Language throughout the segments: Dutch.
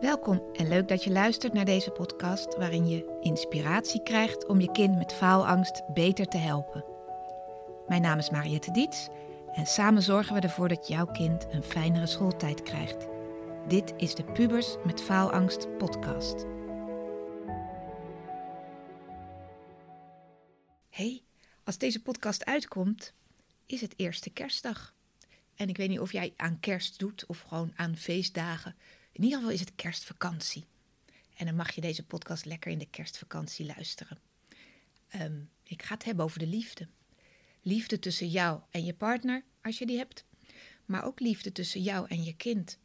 Welkom en leuk dat je luistert naar deze podcast waarin je inspiratie krijgt om je kind met faalangst beter te helpen. Mijn naam is Mariette Diets en samen zorgen we ervoor dat jouw kind een fijnere schooltijd krijgt. Dit is de Pubers met Faalangst podcast. Hey, als deze podcast uitkomt, is het eerste kerstdag. En ik weet niet of jij aan kerst doet of gewoon aan feestdagen. In ieder geval is het kerstvakantie. En dan mag je deze podcast lekker in de kerstvakantie luisteren. Ehm, ik ga het hebben over de liefde. Liefde tussen jou en je partner, als je die hebt. Maar ook liefde tussen jou en je kind.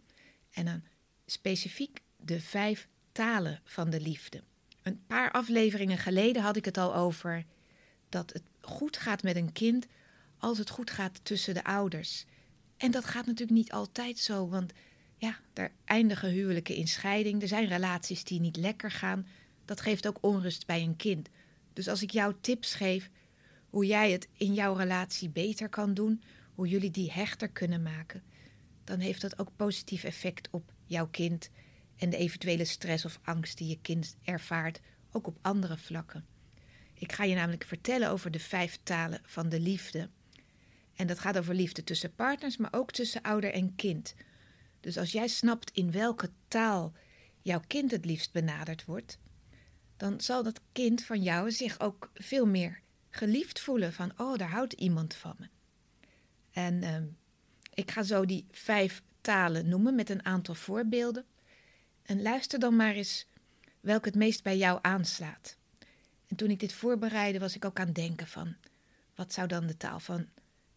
En dan specifiek de vijf talen van de liefde. Een paar afleveringen geleden had ik het al over dat het goed gaat met een kind als het goed gaat tussen de ouders. En dat gaat natuurlijk niet altijd zo, want ja, er eindigen huwelijken in scheiding. Er zijn relaties die niet lekker gaan. Dat geeft ook onrust bij een kind. Dus als ik jou tips geef hoe jij het in jouw relatie beter kan doen, hoe jullie die hechter kunnen maken, dan heeft dat ook positief effect op jouw kind en de eventuele stress of angst die je kind ervaart, ook op andere vlakken. Ik ga je namelijk vertellen over de vijf talen van de liefde. En dat gaat over liefde tussen partners, maar ook tussen ouder en kind. Dus als jij snapt in welke taal jouw kind het liefst benaderd wordt, dan zal dat kind van jou zich ook veel meer geliefd voelen van, oh, daar houdt iemand van me. En uh, ik ga zo die vijf talen noemen met een aantal voorbeelden. En luister dan maar eens welke het meest bij jou aanslaat. En toen ik dit voorbereidde, was ik ook aan het denken van, wat zou dan de taal van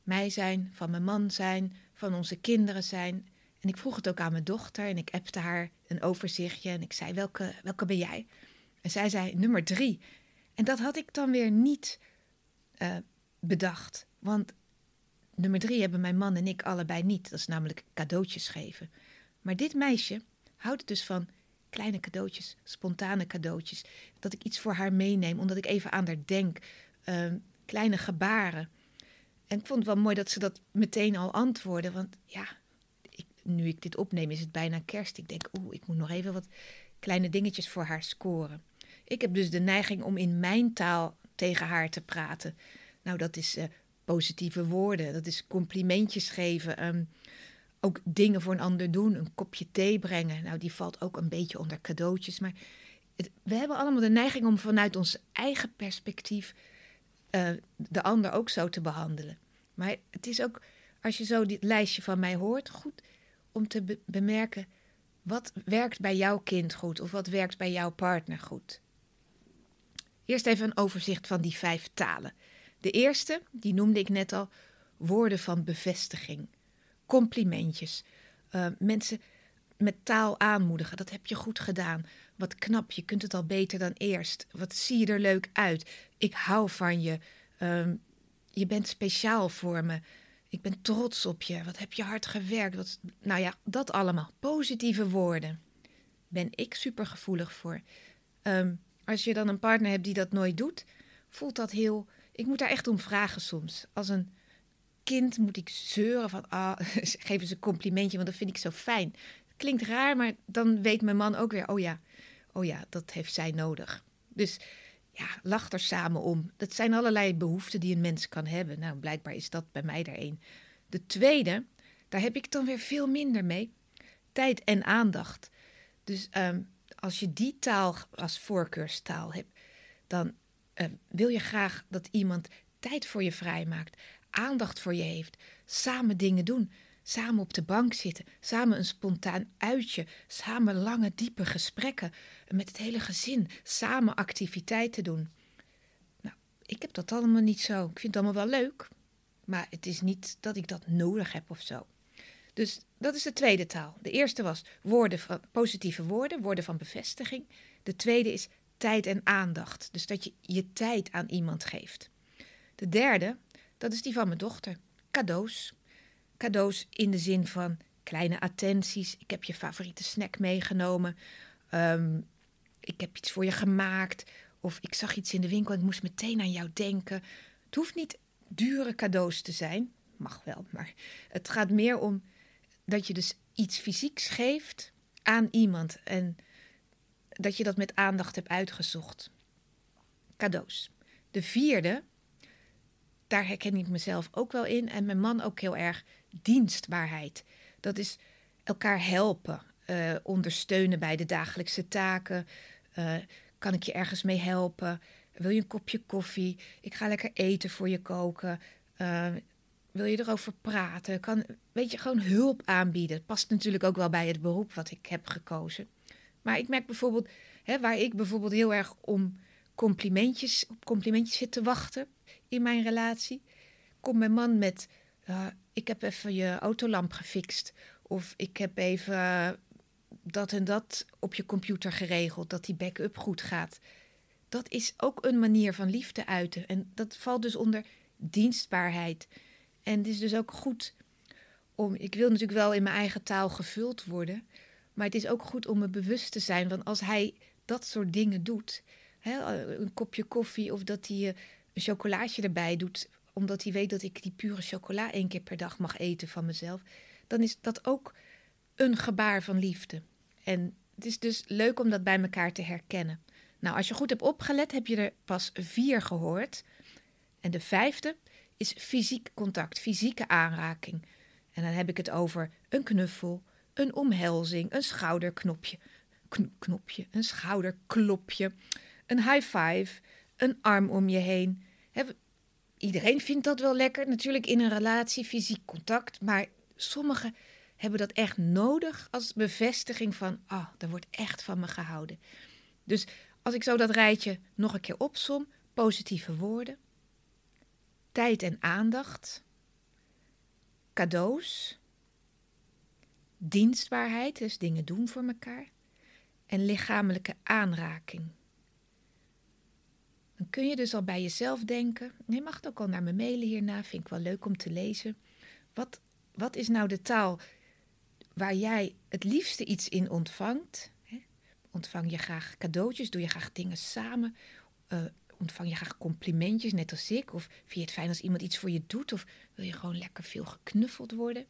mij zijn, van mijn man zijn, van onze kinderen zijn. En ik vroeg het ook aan mijn dochter en ik appte haar een overzichtje en ik zei: welke, welke ben jij? En zij zei nummer drie. En dat had ik dan weer niet uh, bedacht. Want nummer drie hebben mijn man en ik allebei niet. Dat is namelijk cadeautjes geven. Maar dit meisje houdt dus van kleine cadeautjes, spontane cadeautjes. Dat ik iets voor haar meeneem, omdat ik even aan haar denk. Uh, kleine gebaren. En ik vond het wel mooi dat ze dat meteen al antwoordde. Want ja, nu ik dit opneem is het bijna kerst. Ik denk, oeh, ik moet nog even wat kleine dingetjes voor haar scoren. Ik heb dus de neiging om in mijn taal tegen haar te praten. Nou, dat is uh, positieve woorden, dat is complimentjes geven. Um, ook dingen voor een ander doen, een kopje thee brengen. Nou, die valt ook een beetje onder cadeautjes. Maar we hebben allemaal de neiging om vanuit ons eigen perspectief uh, de ander ook zo te behandelen. Maar het is ook, als je zo dit lijstje van mij hoort, goed om te be bemerken wat werkt bij jouw kind goed of wat werkt bij jouw partner goed. Eerst even een overzicht van die vijf talen. De eerste, die noemde ik net al, woorden van bevestiging, complimentjes, uh, mensen met taal aanmoedigen. Dat heb je goed gedaan. Wat knap, je kunt het al beter dan eerst. Wat zie je er leuk uit. Ik hou van je. Um, je bent speciaal voor me. Ik ben trots op je. Wat heb je hard gewerkt. Wat, nou ja, dat allemaal. Positieve woorden. Ben ik super gevoelig voor. Um, als je dan een partner hebt die dat nooit doet, voelt dat heel. Ik moet daar echt om vragen soms. Als een kind moet ik zeuren van. Ah, geef eens een complimentje, want dat vind ik zo fijn. Klinkt raar, maar dan weet mijn man ook weer: oh ja, oh ja, dat heeft zij nodig. Dus ja, lach er samen om. Dat zijn allerlei behoeften die een mens kan hebben. Nou, blijkbaar is dat bij mij er een. De tweede, daar heb ik dan weer veel minder mee. Tijd en aandacht. Dus um, als je die taal als voorkeurstaal hebt, dan uh, wil je graag dat iemand tijd voor je vrijmaakt, aandacht voor je heeft, samen dingen doen. Samen op de bank zitten, samen een spontaan uitje, samen lange, diepe gesprekken met het hele gezin, samen activiteiten doen. Nou, ik heb dat allemaal niet zo. Ik vind het allemaal wel leuk, maar het is niet dat ik dat nodig heb of zo. Dus dat is de tweede taal. De eerste was woorden van, positieve woorden, woorden van bevestiging. De tweede is tijd en aandacht. Dus dat je je tijd aan iemand geeft. De derde, dat is die van mijn dochter. Cadeaus. Cadeaus in de zin van kleine attenties. Ik heb je favoriete snack meegenomen. Um, ik heb iets voor je gemaakt. Of ik zag iets in de winkel en ik moest meteen aan jou denken. Het hoeft niet dure cadeaus te zijn. Mag wel, maar het gaat meer om dat je dus iets fysieks geeft aan iemand en dat je dat met aandacht hebt uitgezocht. Cadeaus. De vierde, daar herken ik mezelf ook wel in en mijn man ook heel erg, dienstbaarheid. Dat is elkaar helpen, uh, ondersteunen bij de dagelijkse taken. Uh, kan ik je ergens mee helpen? Wil je een kopje koffie? Ik ga lekker eten voor je koken. Uh, wil je erover praten? Kan, weet je, gewoon hulp aanbieden. past natuurlijk ook wel bij het beroep wat ik heb gekozen. Maar ik merk bijvoorbeeld, hè, waar ik bijvoorbeeld heel erg om complimentjes, op complimentjes zit te wachten in mijn relatie, komt mijn man met: Ik heb even je autolamp gefixt. Of ik heb even dat en dat op je computer geregeld, dat die backup goed gaat. Dat is ook een manier van liefde uiten. En dat valt dus onder dienstbaarheid. En het is dus ook goed om. Ik wil natuurlijk wel in mijn eigen taal gevuld worden. Maar het is ook goed om me bewust te zijn. Want als hij dat soort dingen doet. Hè, een kopje koffie of dat hij een chocolaatje erbij doet. Omdat hij weet dat ik die pure chocola één keer per dag mag eten van mezelf. Dan is dat ook een gebaar van liefde. En het is dus leuk om dat bij elkaar te herkennen. Nou, als je goed hebt opgelet, heb je er pas vier gehoord. En de vijfde is fysiek contact, fysieke aanraking. En dan heb ik het over een knuffel, een omhelzing, een schouderknopje, knopje, een schouderklopje, een high five, een arm om je heen. iedereen vindt dat wel lekker, natuurlijk in een relatie, fysiek contact, maar sommigen hebben dat echt nodig als bevestiging van, ah, oh, er wordt echt van me gehouden. Dus als ik zo dat rijtje nog een keer opsom, positieve woorden, tijd en aandacht, cadeaus, dienstbaarheid, dus dingen doen voor elkaar, en lichamelijke aanraking. Dan kun je dus al bij jezelf denken. Je mag ook al naar me mailen hierna, vind ik wel leuk om te lezen. Wat, wat is nou de taal waar jij het liefste iets in ontvangt? Ontvang je graag cadeautjes? Doe je graag dingen samen? Uh, ontvang je graag complimentjes, net als ik? Of vind je het fijn als iemand iets voor je doet? Of wil je gewoon lekker veel geknuffeld worden?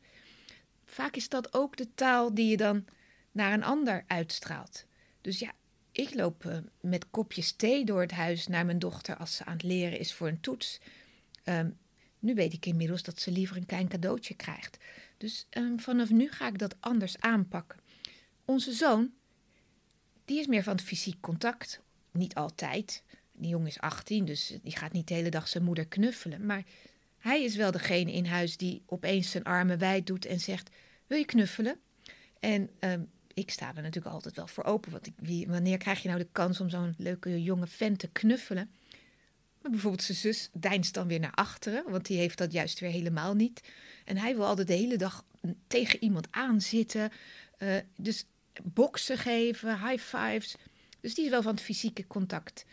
Vaak is dat ook de taal die je dan naar een ander uitstraalt. Dus ja, ik loop uh, met kopjes thee door het huis naar mijn dochter als ze aan het leren is voor een toets. Um, nu weet ik inmiddels dat ze liever een klein cadeautje krijgt. Dus um, vanaf nu ga ik dat anders aanpakken. Onze zoon, die is meer van het fysiek contact. Niet altijd. Die jongen is 18, dus die gaat niet de hele dag zijn moeder knuffelen. Maar hij is wel degene in huis die opeens zijn armen wijd doet en zegt: Wil je knuffelen? En um, ik sta er natuurlijk altijd wel voor open. Want ik, wanneer krijg je nou de kans om zo'n leuke jonge vent te knuffelen? Maar bijvoorbeeld zijn zus deinst dan weer naar achteren, want die heeft dat juist weer helemaal niet. En hij wil altijd de hele dag tegen iemand aanzitten. Uh, dus boksen geven, high fives. Dus die is wel van het fysieke contact.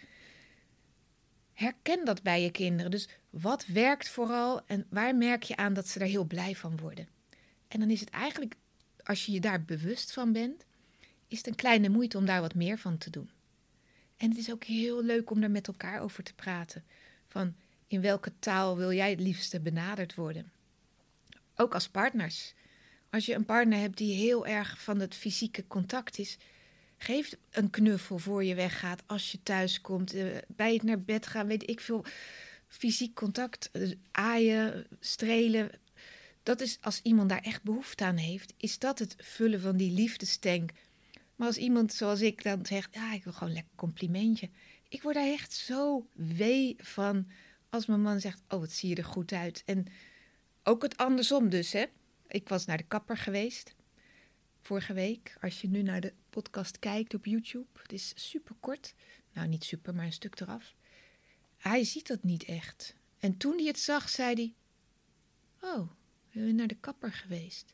Herken dat bij je kinderen. Dus wat werkt vooral en waar merk je aan dat ze er heel blij van worden? En dan is het eigenlijk, als je je daar bewust van bent, is het een kleine moeite om daar wat meer van te doen. En het is ook heel leuk om daar met elkaar over te praten. Van in welke taal wil jij het liefste benaderd worden? Ook als partners. Als je een partner hebt die heel erg van het fysieke contact is, geef een knuffel voor je weggaat als je thuis komt. Eh, bij het naar bed gaan, weet ik veel. Fysiek contact, eh, aaien, strelen. Dat is als iemand daar echt behoefte aan heeft, is dat het vullen van die liefdestank. Maar als iemand zoals ik dan zegt, ja, ik wil gewoon een lekker complimentje. Ik word daar echt zo wee van als mijn man zegt, oh, wat zie je er goed uit. En ook het andersom dus, hè. Ik was naar de kapper geweest vorige week. Als je nu naar de podcast kijkt op YouTube, het is super kort. Nou, niet super, maar een stuk eraf. Hij ziet dat niet echt. En toen hij het zag, zei hij: Oh, we zijn naar de kapper geweest.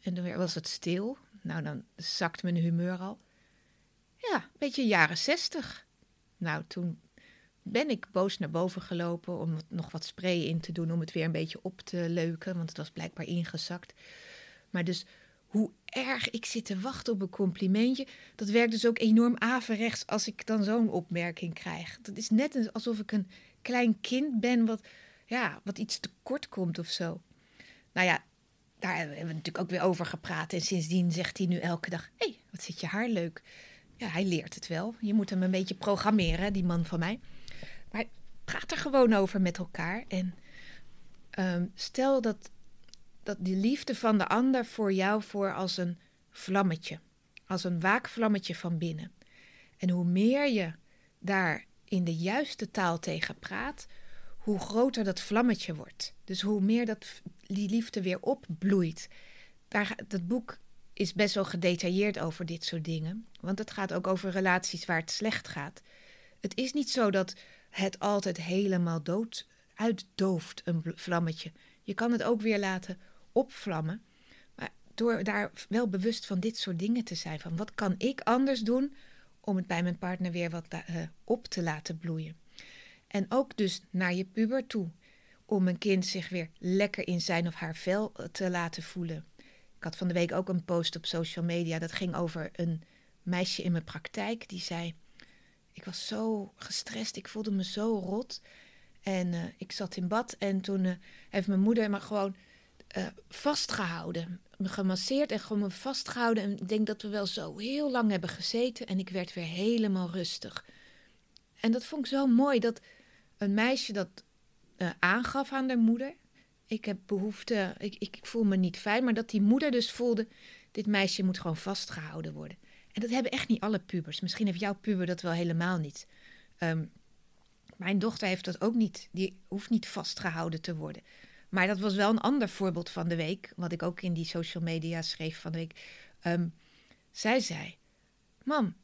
En toen was het stil. Nou, dan zakt mijn humeur al. Ja, een beetje jaren zestig. Nou, toen ben ik boos naar boven gelopen om nog wat spray in te doen om het weer een beetje op te leuken, want het was blijkbaar ingezakt. Maar dus hoe erg ik zit te wachten op een complimentje, dat werkt dus ook enorm averechts als ik dan zo'n opmerking krijg. Dat is net alsof ik een klein kind ben wat, ja, wat iets tekort komt of zo. Nou ja, daar hebben we natuurlijk ook weer over gepraat. En sindsdien zegt hij nu elke dag: Hé, hey, wat zit je haar leuk. Ja, hij leert het wel. Je moet hem een beetje programmeren, die man van mij. Maar praat er gewoon over met elkaar. En ehm, stel dat, dat die liefde van de ander voor jou voor als een vlammetje. Als een waakvlammetje van binnen. En hoe meer je daar in de juiste taal tegen praat, hoe groter dat vlammetje wordt. Dus hoe meer dat, die liefde weer opbloeit. Daar, dat boek is best wel gedetailleerd over dit soort dingen. Want het gaat ook over relaties waar het slecht gaat. Het is niet zo dat het altijd helemaal dood uitdooft, een vlammetje. Je kan het ook weer laten opvlammen. Maar door daar wel bewust van dit soort dingen te zijn. Van wat kan ik anders doen om het bij mijn partner weer wat uh, op te laten bloeien. En ook dus naar je puber toe. Om een kind zich weer lekker in zijn of haar vel eh, te laten voelen. Ik had van de week ook een post op social media. Dat ging over een meisje in mijn praktijk. Die zei: Ik was zo gestrest. Ik voelde me zo rot. En uh, ik zat in bad. En toen uh, heeft mijn moeder me gewoon vastgehouden. Me gemasseerd en gewoon me vastgehouden. En ik denk dat we wel zo heel lang hebben gezeten. En ik werd weer helemaal rustig. En dat vond ik zo mooi. Dat een meisje dat uh, aangaf aan haar moeder. Ik heb behoefte, ik, ik, ik, voel me niet fijn. Maar dat die moeder dus voelde, dit meisje moet gewoon vastgehouden worden. En dat hebben echt niet alle pubers. Misschien heeft jouw puber dat wel helemaal niet. Um, mijn dochter heeft dat ook niet. Die hoeft niet vastgehouden te worden. Maar dat was wel een ander voorbeeld van de week. Wat ik ook in die social media schreef van de week. Um, zij zei: Mam,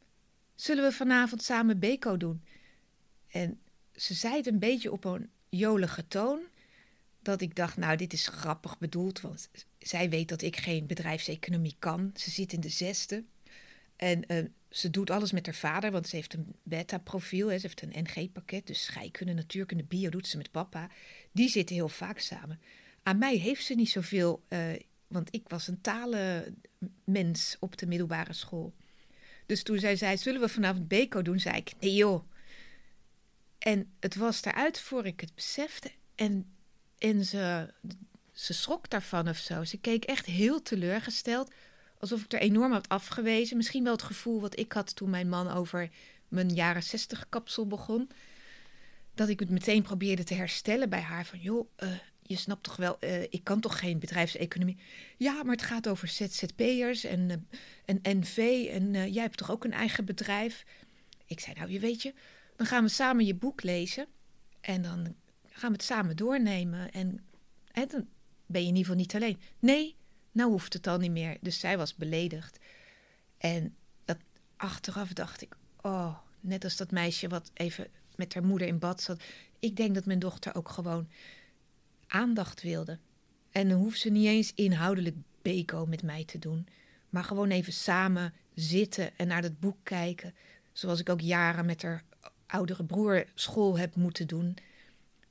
zullen we vanavond samen Beko doen? En ze zei het een beetje op een jolige toon. Dat ik dacht, nou, dit is grappig bedoeld. Want zij weet dat ik geen bedrijfseconomie kan. Ze zit in de zesde. En uh, ze doet alles met haar vader, want ze heeft een beta-profiel. Ze heeft een NG-pakket. Dus scheikunde, natuurkunde, bio doet ze met papa. Die zitten heel vaak samen. Aan mij heeft ze niet zoveel, uh, want ik was een talenmens op de middelbare school. Dus toen zij zei, zullen we vanavond Beko doen? Zei ik, nee joh, en het was eruit voor ik het besefte. En, en ze, ze schrok daarvan of zo. Ze keek echt heel teleurgesteld. Alsof ik er enorm had afgewezen. Misschien wel het gevoel wat ik had toen mijn man over mijn jaren zestig kapsel begon. Dat ik het meteen probeerde te herstellen bij haar. Van joh, uh, je snapt toch wel, uh, ik kan toch geen bedrijfseconomie. Ja, maar het gaat over ZZP'ers en, uh, en NV. En jij hebt toch ook een eigen bedrijf? Ik zei, nou, je weet je, dan gaan we samen je boek lezen. En dan gaan we het samen doornemen. En, dan ben je in ieder geval niet alleen. Nee, nou hoeft het al niet meer. Dus zij was beledigd. En dat achteraf dacht ik, oh, net als dat meisje wat even met haar moeder in bad zat. Ik denk dat mijn dochter ook gewoon aandacht wilde. En dan hoeft ze niet eens inhoudelijk beko met mij te doen. Maar gewoon even samen zitten en naar dat boek kijken. Zoals ik ook jaren met haar oudere broer school heb moeten doen.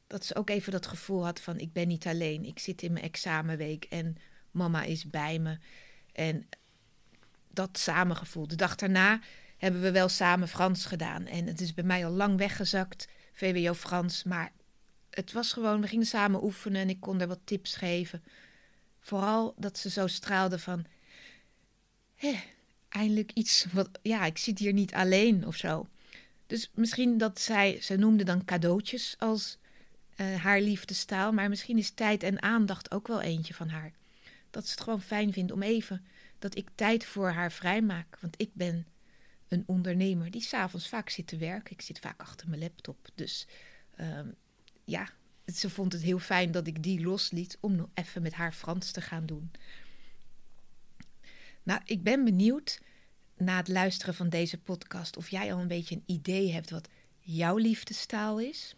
Dat ze ook even dat gevoel had van ik ben niet alleen. Ik zit in mijn examenweek en mama is bij me. En dat samengevoel. De dag daarna hebben we wel samen Frans gedaan. En het is bij mij al lang weggezakt, VWO Frans. Maar het was gewoon, we gingen samen oefenen en ik kon er wat tips geven. Vooral dat ze zo straalde van, hé, eindelijk iets wat, ja, ik zit hier niet alleen of zo. Dus misschien dat zij, ze noemde dan cadeautjes als uh, haar liefdestaal, maar misschien is tijd en aandacht ook wel eentje van haar. Dat ze het gewoon fijn vindt om even dat ik tijd voor haar vrijmaak. Want ik ben een ondernemer die s'avonds vaak zit te werken. Ik zit vaak achter mijn laptop. Dus uh, ja, ze vond het heel fijn dat ik die losliet om nog even met haar Frans te gaan doen. Nou, ik ben benieuwd na het luisteren van deze podcast of jij al een beetje een idee hebt wat jouw liefdestaal is.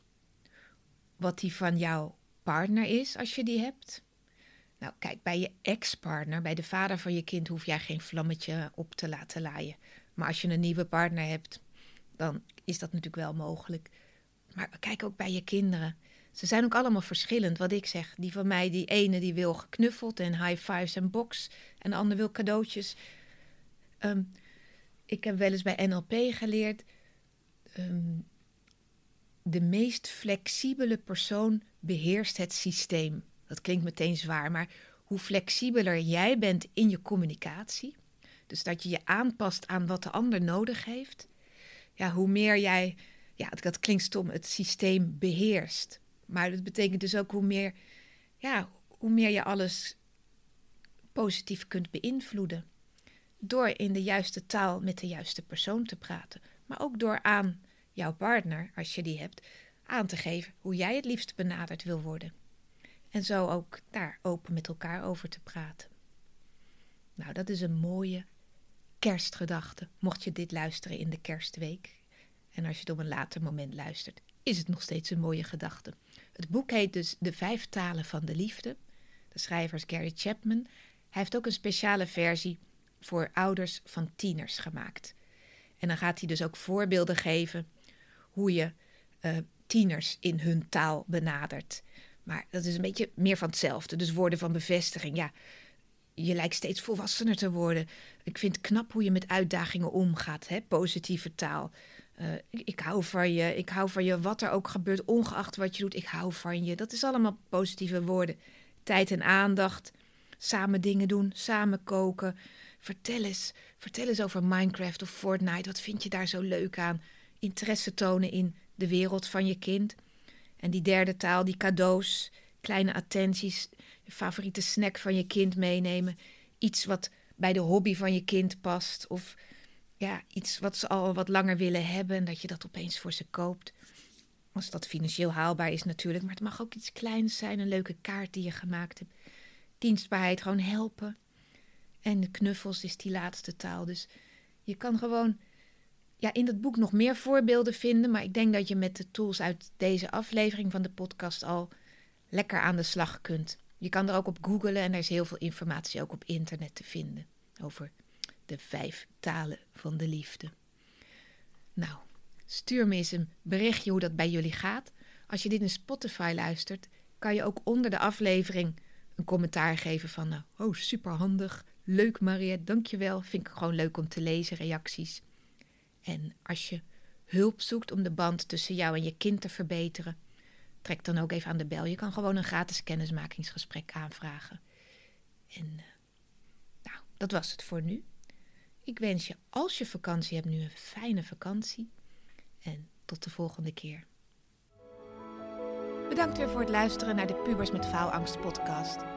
Wat die van jouw partner is als je die hebt. Nou, kijk, bij je ex-partner, bij de vader van je kind, hoef jij geen vlammetje op te laten laaien. Maar als je een nieuwe partner hebt, dan is dat natuurlijk wel mogelijk. Maar kijk ook bij je kinderen. Ze zijn ook allemaal verschillend, wat ik zeg. Die van mij, die ene die wil geknuffeld en high fives en box. En de ander wil cadeautjes. Um, ik heb wel eens bij NLP geleerd. Um, de meest flexibele persoon beheerst het systeem. Dat klinkt meteen zwaar, maar hoe flexibeler jij bent in je communicatie, dus dat je je aanpast aan wat de ander nodig heeft, ja, hoe meer jij, ja, dat klinkt stom, het systeem beheerst. Maar dat betekent dus ook hoe meer, ja, hoe meer je alles positief kunt beïnvloeden. Door in de juiste taal met de juiste persoon te praten. Maar ook door aan jouw partner, als je die hebt, aan te geven hoe jij het liefst benaderd wil worden. En zo ook daar open met elkaar over te praten. Nou, dat is een mooie kerstgedachte. Mocht je dit luisteren in de kerstweek. En als je het op een later moment luistert, is het nog steeds een mooie gedachte. Het boek heet dus De Vijf Talen van de Liefde. De schrijver is Gary Chapman. Hij heeft ook een speciale versie voor ouders van tieners gemaakt. En dan gaat hij dus ook voorbeelden geven hoe je uh, tieners in hun taal benadert. Maar dat is een beetje meer van hetzelfde. Dus woorden van bevestiging. Ja, je lijkt steeds volwassener te worden. Ik vind het knap hoe je met uitdagingen omgaat. Hè? Positieve taal. Uh, ik, ik, hou van je. Ik hou van je. Wat er ook gebeurt, ongeacht wat je doet. Ik hou van je. Dat is allemaal positieve woorden. Tijd en aandacht. Samen dingen doen. Samen koken. Vertel eens. Vertel eens over Minecraft of Fortnite. Wat vind je daar zo leuk aan? Interesse tonen in de wereld van je kind. En die derde taal, die cadeaus, kleine attenties, de favoriete snack van je kind meenemen. Iets wat bij de hobby van je kind past. Of ja, iets wat ze al wat langer willen hebben en dat je dat opeens voor ze koopt. Als dat financieel haalbaar is natuurlijk. Maar het mag ook iets kleins zijn, een leuke kaart die je gemaakt hebt. Dienstbaarheid, gewoon helpen. En de knuffels is die laatste taal. Dus je kan gewoon ja, in het boek nog meer voorbeelden vinden. Maar ik denk dat je met de tools uit deze aflevering van de podcast al lekker aan de slag kunt. Je kan er ook op googlen en er is heel veel informatie ook op internet te vinden over de vijf talen van de liefde. Nou, stuur me eens een berichtje hoe dat bij jullie gaat. Als je dit in Spotify luistert, kan je ook onder de aflevering een commentaar geven van, nou, oh, superhandig, leuk Mariette, dankjewel. Vind ik gewoon leuk om te lezen, reacties. En als je hulp zoekt om de band tussen jou en je kind te verbeteren, trek dan ook even aan de bel. Je kan gewoon een gratis kennismakingsgesprek aanvragen. En uh, nou, dat was het voor nu. Ik wens je, als je vakantie hebt, nu een fijne vakantie. En tot de volgende keer. Bedankt weer voor het luisteren naar de Pubers met Faalangst podcast.